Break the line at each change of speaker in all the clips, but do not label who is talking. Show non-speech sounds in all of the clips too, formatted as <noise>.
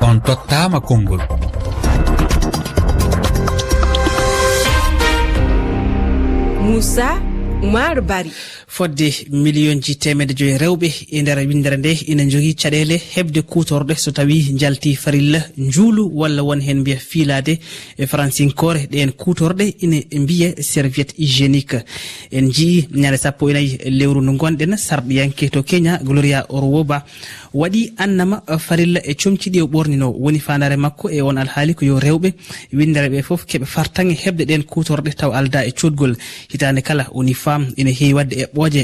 on tottama konngol.
Moussa oumar bari
fodde million ji temedde joyi rewɓe e nder windere nde. Ina jogui caɗele hebde kutorɗe so tawi jalti farilla juulu walla won hen mbiya fiilade e francinkore ɗen kutorɗe ina mbiya serviette hygiénique. En jii ñande sappo enayi lewru ndu gonɗen sarɗiyanke to kenya gloria orwoba. waɗi annama eh, farilla e comciɗi e o ɓornino woni fandare makko e on alhaali ko yo rewɓe. Windere ɓe foof keɓe fartange heɓde ɗen kutorɗe taw alda e codgol hitande kala woni fam ene heewi wadde eɓɓoje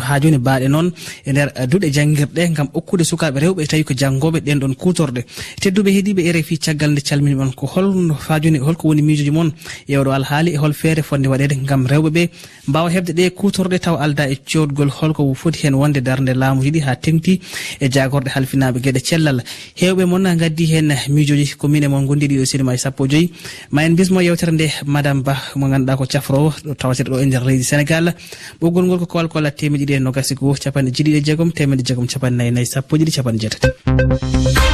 ha joni baɗe noon e nder eh, duɗe jangguirɗe gam okkude sukaɓe rewɓe e tawi ko janggoɓe ɗen ɗon kutorɗe tedduɓe heeɗiɓe e rfi caggal nde calmini on ko holno fa joni holko woni miijoji moon e oɗo alhaali e hol feere fonde waɗede gam rewɓeɓe mbawa hebde ɗe kutorɗe taw alda e codgol holko foti hen wonde darde laamu yiɗi ha tengti e jagorde halfinaɓe gueɗe cellal. Hewɓe moon gaddi hen miijoji ko min e mon gondiɗi ɗo sinima e sappo joyyi. Ma en bismo yewtere nde madame ba mo ganduɗa ko cafrowo ɗo tawatede ɗo e nder leydi sénégal. Ɓoggol ngol ko kowalkolla temeɗiɗi e nogasi e goo capanɗe jiɗiɗi e jeegom temeɗe jeegom capannayyi nayyi sappo e jiɗi capanɗe jeetati.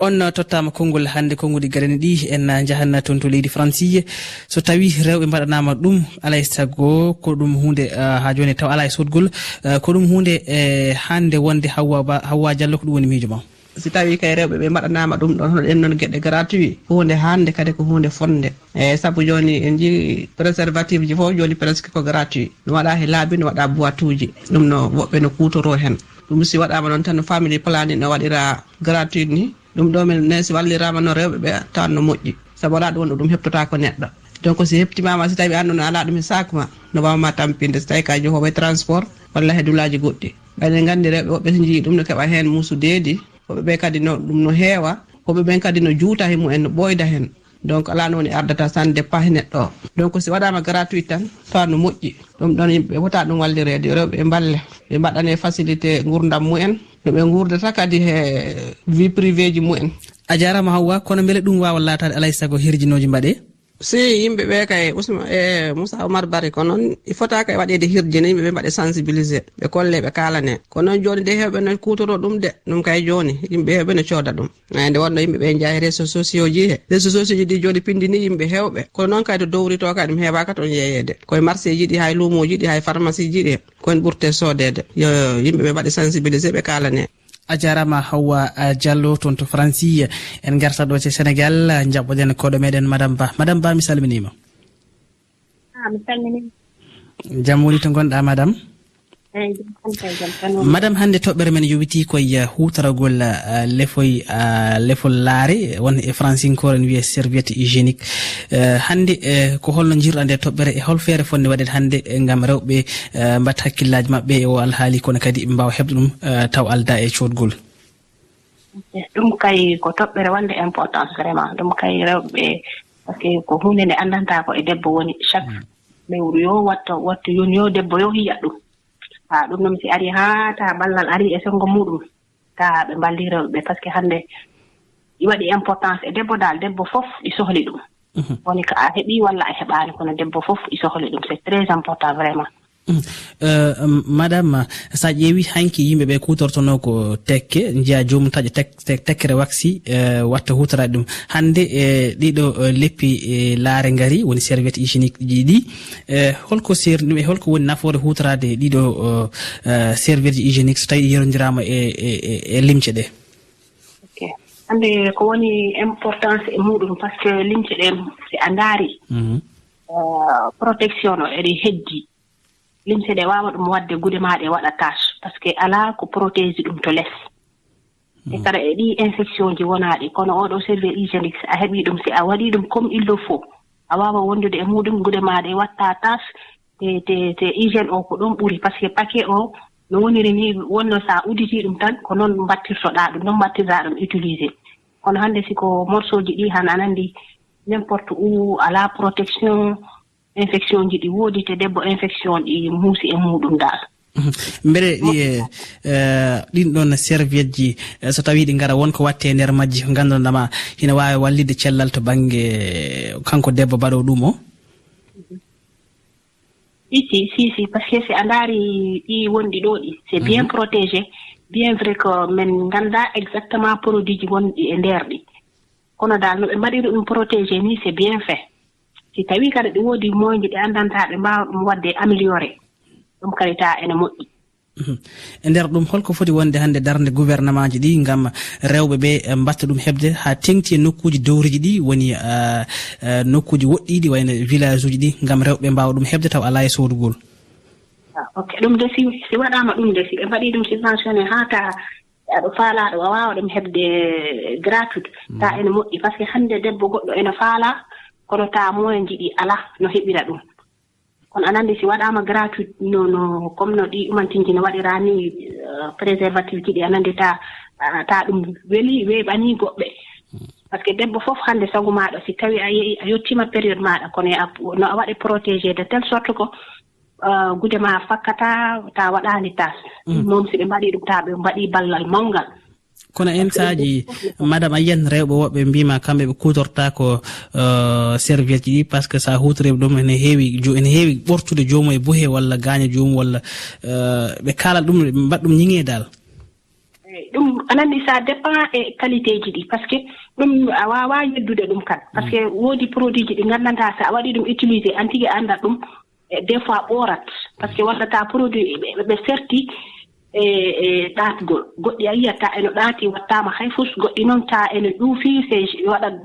on tottama konngol hannde konnguɗi garani ɗi en jahanna toon to leydi francie so tawi rewɓe mbaɗanama ɗum alay e sago ko ɗum hunde ha joni taw ala e sodgol ko ɗum hunde e hande wonde hawwa hawwa diallo ko ɗum woni miijo ma?
Si tawi kay rewɓe ɓe mbaɗanama ɗum ɗon hono ɗen noon gueɗe gratuit hunde hande kadi ko hunde fonde. Eyyi saabu joni en jii préservative ji foof joni presque ko gratuit. No waɗa he laabi no waɗa boite uji ɗum no woɓɓe no kutoro hen. Ɗum si waɗama noon tan no family planning no waɗira gratuit ni. ɗum ɗo min ne si wallirama no rewɓe ɓe tawan no moƴƴi. Saabu wala ɗum wonɗo ɗum heptota ko neɗɗo. Donc si heptimama so tawi andu no ala ɗum e sac ma no wawma tampinde so tawi ka johowo e transport walla he dulaji goɗɗi ɓaɗen gandi rewɓe woɓɓe so jii ɗum no keeɓa hen musudeedi hoɓe ɓe kadi no ɗum no heewa hoɓe ɓen kadi no juuta he mumen no ɓoyda hen. Donc ala no woni ardata san dépend he neɗɗo o. Donc si waɗama gratuit tan tawa no moƴƴi ɗum ɗon yimɓeɓe fota ɗum wallirede rewɓe ɓe mballe. Ɓe mbaɗane facilité gurdam mumen no ɓe gurdata kadi he vie privé ji mumen
a jarama hawwa kono beele ɗum wawa latade alay saago herjinoji mbaɗe
si yimɓe ɓe kay usma e moussa oumar bari ko noon il fota kay waɗede hirjine yimɓe ɓe mbaɗe sensibilisé ɓe kolle ɓe kalane. Ko noon joni de hewɓe no kutoro ɗum de ɗum kay joni yimɓe hewɓe no cooda ɗum. Nde wonno yimɓeɓe jaayi réseau sociaux ji he. Réseau sociaux ji ɗi joni pindini yimɓe hewɓe. Kono noon kay to dowrito kay ɗum heewaka toon yeyede koye marché ji ɗi hay lumoji ɗi hay pharmacie ji ɗi kono ɓurte soodede. Yo yimɓeɓe mbaɗe sensibilisé ɓe kalane.
a jarama hawwa diallo toon to franci en garta ɗo te sénégal jaɓɓoɗen koɗo meɗen madame ba. Madame ba mi salminima.
Ah, mi salminima.
Jaam woni to gonɗa madame. madame hannde toɓɓere men yowiti koye uh, hutoragol uh, lefoy uh, lefol laare won e francinkore en wiye serviette hygiénique. Hannde ko holno jirɗa nde toɓɓere e hol feere fonde waɗede hannde ngam rewɓe mbatta hakkillaji maɓɓe e o alhaali kono kadi ɓe mbawa heɓde ɗum taw alda e codgol
ɗum kay ko toɓɓere wonde importance vraiment. Ɗum kay rewɓe par ce que ko hunde nde anndanta ko e debbo woni. Chaque mm. lewru yo watta watta yoni yo debbo yo hiya ɗum. ha ɗum noon si ari haa ta ballal ari e senngo muɗum. Ta ɓe mballirewɓe ɓe par ce que hannde ɗi waɗi importance e debbo daal debbo fof ɗi sohli ɗum. Mhm. Woni ko a heɓii walla a heɓaani kono debbo fof ɗi sohli ɗum. C'est très important vraiment.
Mm. Euh, um, madame sa ƴeewi hanki yimɓeɓe kutortono ko tekke jiya jomum taƴa tekkere waxi euh, watta hutorade ɗum. Hande e ɗiɗo e, leppi e, laare gaari woni serviette hygiénique ji ɗi e, holko serni ɗum e holko woni nafoore hutorade ɗiɗo serviette ji hygiénique. So tawi yerodirama e limce ɗe.
Hande ko woni importance e muɗum par ce que limce ɗen si a ndaari mhm. euh, protection o eɗen heddi. limse ɗe waawa ɗum waɗde gude maaɗe waɗa tache par ce que alaa ko protége ɗum to less. E kara e ɗi infection ji wonaaɗi kono oɗo service hygiénique a heɓii ɗum si a waɗii ɗum comme il le faut. A waawa wondude e muɗum gude maaɗe waɗtaa tache te te hygiéne o ko ɗon ɓuri par ce que paquet o no woniri ni wonno so a uditii ɗum tan ko noon mbattirtoɗaa ɗum noon mbattirɗaa ɗum utilisé kono hannde siko morceau ji ɗi han anandi n' importe où alaa protection infection ji ɗi woodi te debbo infection ɗi muusi e muɗum dal <laughs>
mbeɗe ɗi e, e, ɗin ɗon serviette ji. E, so tawi ɗi ngara wonko watte e nder majji ko gandanɗama hina wawi wallide cellal to banggue kanko debbo mbaɗo ɗum o?
Isi si si par ce que si a ndaari ɗi wonɗi ɗo ɗi c' est mhm. bien protégé bien vrai que min ngannda exactement produit ji wonɗi e ndeer ɗi. Kono dal no ɓe mbaɗiri ɗum protégé ni c' est bien fait. si tawii kadi ɗi woodi moyje ɗi anndantaa ɓe mbaawa ɗum waɗde amélioré ɗum kadi taa ene moƴƴi. Mhm.
E nder ɗum holko foti wonde hannde darde gouvernement ji ɗi ngam rewɓe ɓe mbatta ɗum heɓde haa teŋti e nokkuuji dowriji ɗi woni uh, uh, nokkuuji woɗɗiiɗi wayno village uji ɗi ngam rewɓe mbaawa ɗum heɓde taw alaa e soodugol.
Ah, ok. Ɗum de si si waɗaama ɗum de si ɓe mbaɗii ɗum subventionné haa taa aɗo faalaaɗo a waawa ɗum heɓde eh, gratuit. Mm. Taa ene moƴƴi. Par ce que hannde debbo goɗɗo ene faalaa kono ta moyo jiɗi alaa no heɓira ɗum. Kono ananndi si waɗaama gratuit no no comme no ɗi ɗumantinji no waɗiraa ni euh, préservative ji ɗi ananndi taa taa ɗum weli weeɓanii goɓɓe. Par ce que debbo fof hannde sagu maaɗa si tawii a yehi a yettima période maaɗa kono no a waɗi protégé de telle sorte ko euh, gude maa fakkata ta waɗaani tas. Mm. Moom si ɓe mbaɗii ɗum taa ɓe mbaɗii ballal mawngal
kono en saaji madame a yiyat rewɓe woɓɓe mbima kamɓe ɓe kutorta ko uh, serviette ji ɗi par ce que sa hutorima ɗum ene heewi ene heewi ɓortude joomum e bohe walla gaña joomum walla uh, ɓe kaalal ɗum ɓe mbaɗa ɗum ñiŋe dal
ɗum anandi ça dépend e qualité ji ɗi par ce que ɗum a wawa yeddude ɗum kan. Par ce que mm. woodi produit ji ɗi ngandanta sa a waɗi ɗum utilisé an tigi anndat ɗum e des fois ɓoorat. Par ce que wondata produit ɓe serti e e ɗaatgol. Goɗɗi a yiyat ta eno ɗaati wattaama hay fus goɗɗi noon ta eno ƴuufii se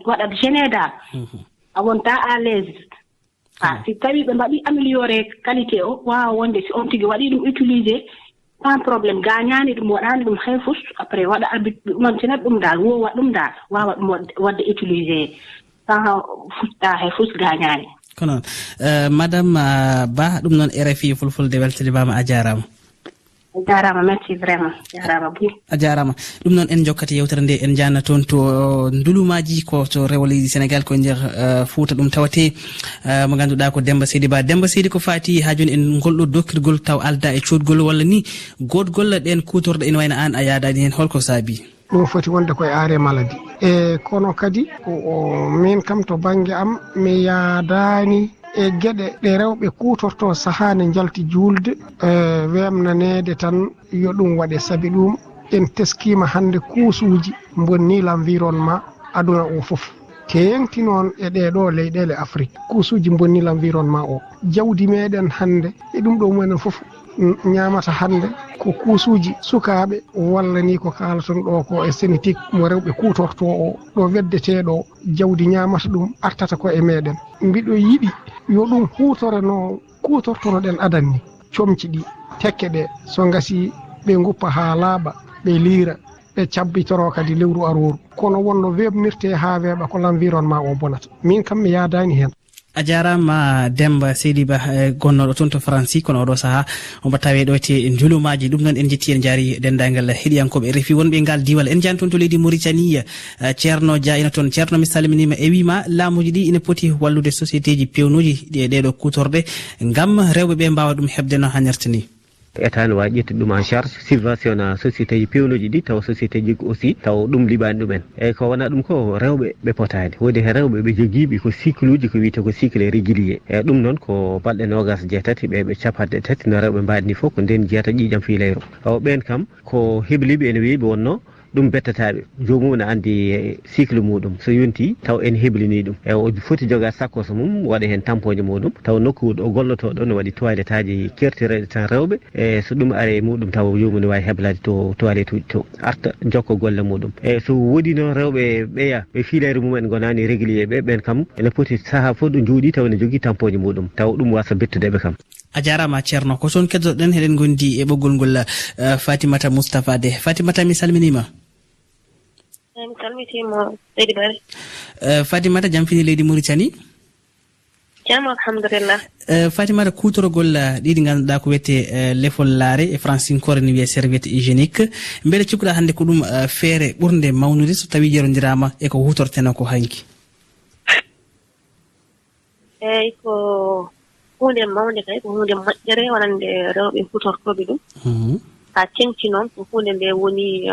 waɗat génédal mhm. a wonta à l'aise. Aise ha mhm. si tawii ɓe mbaɗii amélioré qualité o waawa wonde si on tigi waɗii ɗum utilisé sans probléme gañaani ɗum waɗaani ɗum hay fus après waɗa abi ɗumantinat ɗum daal woowat ɗum daal waawa ɗum waɗde utilisé sans fuɗɗa hay fus gañaani
ko noon euh, madame euh, ba ɗum noon rfi fulfulde weltanimama a jaarama
jarama merci vraiment jarama bo
a jarama. Ɗum noon en jokkata yewtere nde en janna toon to uh, ndulumaji ko to rewo leydi sénégal ko e nder uh, fouta ɗum tawate. Uh, mo ganduɗa ko demba seydi ba. Demba seydi ko fati ha joni en golɗo dokkirgol taw alda e codgol walla ni. Gotgol ɗen kutorɗo ene wayno an a yadani hen holko saabi.
Ɗum foti wonde koye aare maladi. E kono kadi min kam to banggue am mi yaadani e gueɗe ɗe rewɓe kutorto saaha nde jalti julde e wemnanede tan yo ɗum waɗe saabi ɗum en teskima hande kuusuji bonni l' environnement aduna o foof ke yengti noon e ɗeɗo leyɗele afrique kuusuji bonni l' environnement o. Jawdi meɗen hande e ɗum ɗo mumen foof ñamata hande ko kuusuji sukaɓe walla ni ko kalaton ɗo ko e sénétique mo rewɓe kutorto o ɗo weddeteɗo jawdi ñamata ɗum artata ko e meɗen. Mbiɗo yiɗi yo ɗum hutore no kutortono ɗen adan ni comci ɗi tekke ɗe. So gasi ɓe guppa ha laaɓa ɓe liira ɓe cabbitoro kadi lewru aroru kono wonno webmirte ha weeɓa ko l'environnement o bonata. Min kam mi yadani hen.
a jarama demba seydi ba e, gonnoɗo toon to franci kono oɗo saaha. Omo tawe ɗo e te julumaji ɗum noon en jetti en jaari dendagal heɗiyankoɓe refi. Wonɓe ngal diwal en jani toon to leydi mauritanie ceerno dia ina toon ceerno mi salminima e wima laamuji ɗi ina poti wallude société ji pewnuji ɗe ɗeɗo kutorɗe gam rewɓeɓe mbawa ɗum hebde no hannirta ni.
état ne wawi ƴettude ɗum en charge subvention a société ji pewnoji ɗi taw société ji aussi taw ɗum liɓani ɗumen. Eyyi ko wona ɗum ko rewɓe ɓe potani. Woodi he rewɓe ɓe joguiɓe ko cycle uji ko wiyete ko cycle régulier. Eyyi ɗum noon ko balɗe nogas jeetati ɓe ɓe capanɗe tati no rewɓe mbadni foof ko nden jeeta ƴiƴam fiilayro o ɓen kam ko hebliɓe ene weeɓi wonno ɗum bettataɓe. Jomum ne andi cycle muɗum. So yonti taw en heblini ɗum. E o foti joga sakkose mum waɗa hen tampoje muɗum. Taw nokkuwuɗo o gollotoɗo ne waɗi toilette aji kertireɗe tan rewɓe. E so ɗum are muɗum taw jomum ne wawi heblade to toilette uji to. Arta jokka golle muɗum. E so woodi noon rewɓe ɓeya ɓe fiilere mumen gonani régulier ɓe ɓen kam ene poti saaha fof ɗo juuɗi taw ne jogui tampoje muɗum. Taw ɗum wasa bettudeɓe kam.
A jarama ceerno ko toon keddoɗen heɗen gondi e ɓoggol ngol fatimata moustapha de fatimata mi salminima.
mi salmitimo leydi bare eh,
fatimata jam fini leydi mauritanie?
Jam alhamdulillah.
Eh, fatimata kutorogol eh, ɗiɗi ganduɗa ko wiyete lefol laare e francinkore ne wiye serviette hygiénique. Beele cikkuɗa hannde ko ɗum feere ɓurde mawnude so tawi yerodirama eko hutorteno ko hanki
eyyi ko hunde mawde kay ko hunde moƴƴere wonande rewɓe hutortoɓe ɗum. Mhm. Ha tengti noon ko hunde nde woni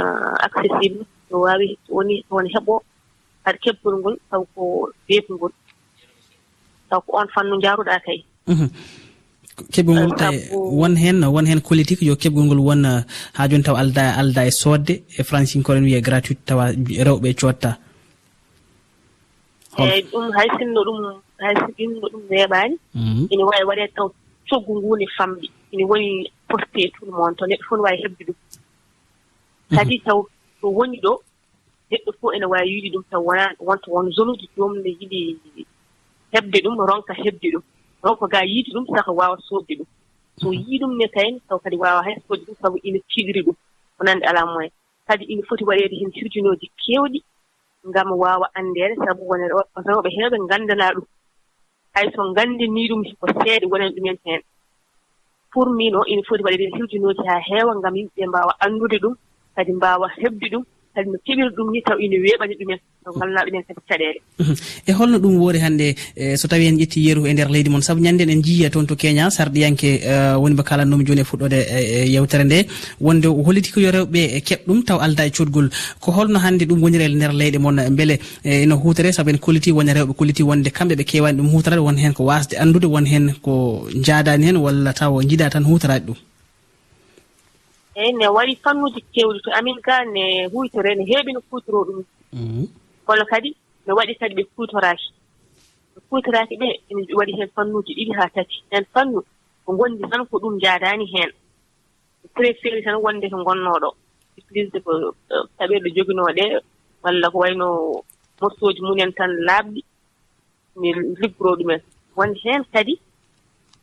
accessible. no waawi woni woni heɓo haɗa kebbol ngol taw ko beebol ngol. Taw ko on fannu njaaruɗaa kay. Mhm.
Keɓgol ngol taw e won heen won heen politique yo keɓgol ngol won uh, haa jooni taw alda alda e soodde e francinkoren wiye gratuite tawa rewɓe e
coottaa eeyi ɗum hay sinno ɗum hay sinno ɗum weeɓaani ene mhm. wawi waɗee taw coggu ngu ne famɗi. Ine woni posté e tout le monde to neɗɗo fof ne waawi heɓde ɗum. Mhm. Kadi taw ɗo woni ɗo neɗɗo fof ene waawi yiɗi ɗum taw wona wonta won zone uji joom ne yiɗi heɓde ɗum ronka heɓde ɗum. Ronka gaa yiide ɗum saka waawa soodde ɗum. So yii ɗum ne kayne taw kadi waawa hay soodde ɗum sabu ina tiɗiri ɗum. Wonande alaa moyen. Kadi ina foti waɗeede heen sirjunooji keewɗi ngam waawa anndeede sabu wone rewɓe heewɓe nganndanaa ɗum. Hay so nganndinii ɗum ko seeɗa wonen ɗumen heen pour min o ina foti waɗeede sirjunooji haa heewa ngam yimɓe ɓee mbaawa anndude ɗum. kadi mbaawa heɓde ɗum kadi no keɓiri ɗum ni taw ina weeɓani ɗumen to ngallana ɗumen kadi caɗeele. Uhm.
E holno ɗum woori hannde e, so tawi en ƴetti yeru e ndeer leydi moon sabu ñannde en jiiya toon to keña sarɗiyanke uh, woni mo kalannomi jooni e fuɗɗode e, e yewtere nde. Wonde holliti ko yo rewɓe keɓɗum taw alda e cotgol ko holno hannde ɗum woniri e ndeer leyɗe moon beele eno huutere sabu en kolliti wona rewɓe kolliti wonde kamɓe ɓe keewani ɗum huutorade won heen ko wasde anndude won heen ko jaadani heen walla taw jiiɗa tan huutorade ɗum.
eyi ne waɗi fannuuji keewɗi to amin ga ne huytore ne heeɓi no kuutoroo ɗum mm-hmm. kono kadi ne waɗi kadi ɓe kuutoraaki ɓe kuutoraaki ɓe ene waɗi heen fannuuji ɗiɗi haa tati. Heen fannu ko ngonndi tan ko ɗum jaadaani heen. Préféré tan wonde ko ngonnoo ɗo utilisde ko eh, taɓeeɗo joginoo ɗee walla ko wayno mottooji mumen tan laaɓɗi mi liggoroo ɗumen wonde heen kadi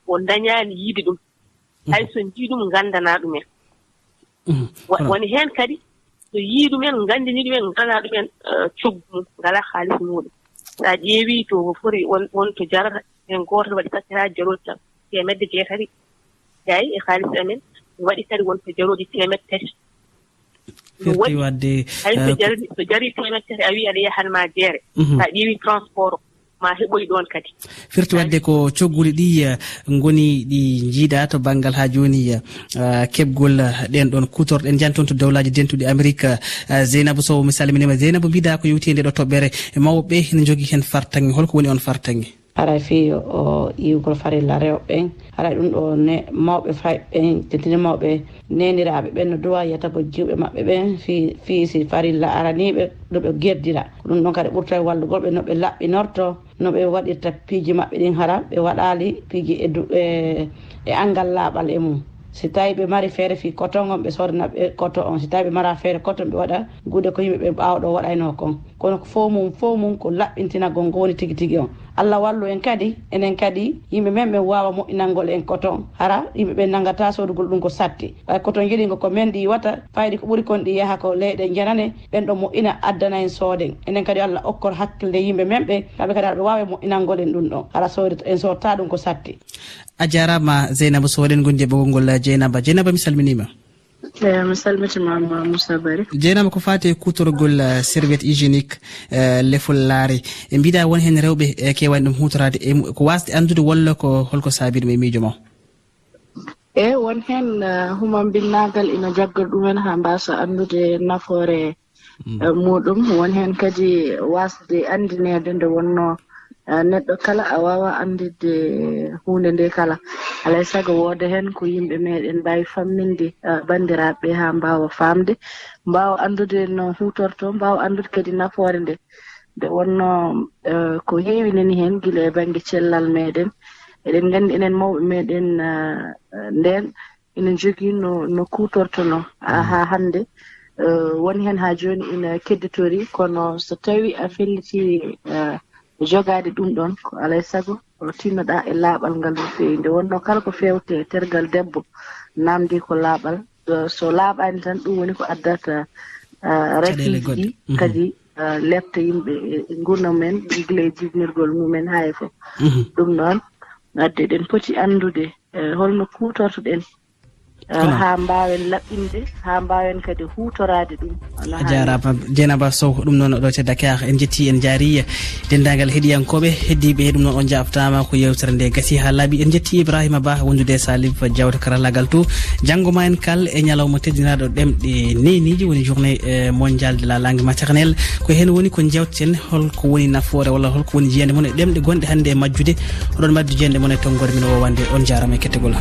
ko dañaani yiide ɗum. Mm-hmm. Hay so njii ɗum nganndanaa ɗumen. woni heen kadi so yii ɗumen nganndini ɗumen ngala ɗumen uh, coggu mum ngala haalis muɗum so a ƴeewii to fori won to jarata en gooto waɗi tati haa tan teemedde jeetati. Eeyi e haalis amen. Mi waɗi kadi won to jarooji temed tati.
Firti wadde
hay so jari so jarii temed tati a wiyii aɗa yahanma jeere. So a ƴeewii transport o. ma heɓoy ɗon kadi.
Firti wadde ko cogguli ɗi eh, goni ɗi jiiɗa to banggal ha joni eh, eh, keɓgol ɗen ɗon kutorɗen jan toon to dowlaji dentuɗi amérique zeynabou sow mi salminima. Zeynabou mbiɗa ko yewti nde ɗo toɓɓere. Mawɓe ene jogui hen fartange holko woni on fartange?
ara fi o yiwgol farilla rewɓeɓen aɗa ɗum ɗo ne mawɓe fayɓeɓen tentini mawɓe neniraɓe ɓen no duwa yettago jiwɓe maɓɓe ɓen fi fi si farilla araniɓe noɓe gerdira ɗum ɗon kadi ɓurta wallugol ɓe noɓe laɓɓinorto noɓe waɗirta piiji maɓɓe ɗin hara ɓe waɗali piiji e, e e angal laaɓal e mum. Si tawi ɓe mari feere fi coton on ɓe sodanaɓe coton on. Si tawi ɓe mara feere coton ɓe waɗa guude ko yimɓeɓe ɓawɗo waɗayno kon kono fo mum fo mum ko laɓɓintinagol ngo woni tigui tigui on. allah wallu en kadi enen kadi yimɓe men ɓen wawa moƴƴinalngol en coton hara yimɓeɓe ɓe sodugol ɗum ko satti. Ɓay coton yiɗigo ko men ɗi wata fayidi ko ɓuuri kon ɗi yaaha ko leyɗe janane ɓen ɗo moƴƴina addana en sooden enen kadi allah okkor hakkille yimɓe men ɓe kamɓe kadi aɗa wawi e moƴƴinalngol en ɗum ɗon hara sod en sorta ɗum ko satti.
A jarama zeynaba so waɗen gonɗi e ɓogol ngol jeynaba jeynaba mi salminima.
eyi mi salmitimama moussa bari.
Jeynama ko fate kutorgol eh, serviette hygiénique eh, lefol laare. E mbiɗa won hen rewɓe e kewani ɗum hutorade e ko wasde andude walla ko holko saabi ɗum e miijo ma
eyi won hen human binnagal ina jagga ɗumen ha mbasa andude nafoore mm. muɗum won hen kadi wasde andinede nde wonno neɗɗo kala a wawa andide hunde nde kala. alay saago wooda heen ko yimɓe meeɗen mbawi famminde bandiraɓe ha mbawa famde mbawa andude no hutorto mbawa andude kadi nafoore nde. Nde wonno e, ko heewinani heen gila e bange cellal meeɗen. Eɗen nganndi enen mawɓe meeɗen ndeen. Ina jogii no no kuutortono mm. haa hannde. E, woni heen haa jooni ina keddotori kono so tawi a felliti e, jogaade ɗum ɗon ko alaa e sago o tinnoɗa e laaɓal ngal no feewi. Nde wonno kala ko fewte e tergal debbo namdi ko laaɓal. So laaɓani tan ɗum woni ko addata rakiji ɗi kadi lefta yimɓe e gurna mumen gila e jibnirgol mumen haa e fof. Mhm. Ɗum noon adde ɗen poti anndude e holno kutortoɗen ha ah, mbawen laɓɓinde ha mbawen kadi hutorade ɗum.
A jarama dieynaba sow ko ɗum noon ɗo te dakar ah, en jetti en jaari dendagal heeɗiyankoɓe heddiɓe ɗum noon on jaftama ko yewtere nde gasi ha laaɓi en jetti ibrahima ba wondude salif diawta karallagal to janggo ma en kal e ñalawma teddinaɗo ɗemɗe neniji woni journée eh, mondial de la langue maternelle. Ko hen woni ko jewteten holko woni nafoore walla holko woni jeyande moon e ɗemɗe gonɗe hannde e majjude. Oɗon maddi jeyande moon e tonggode men wowande on jarama e kettegol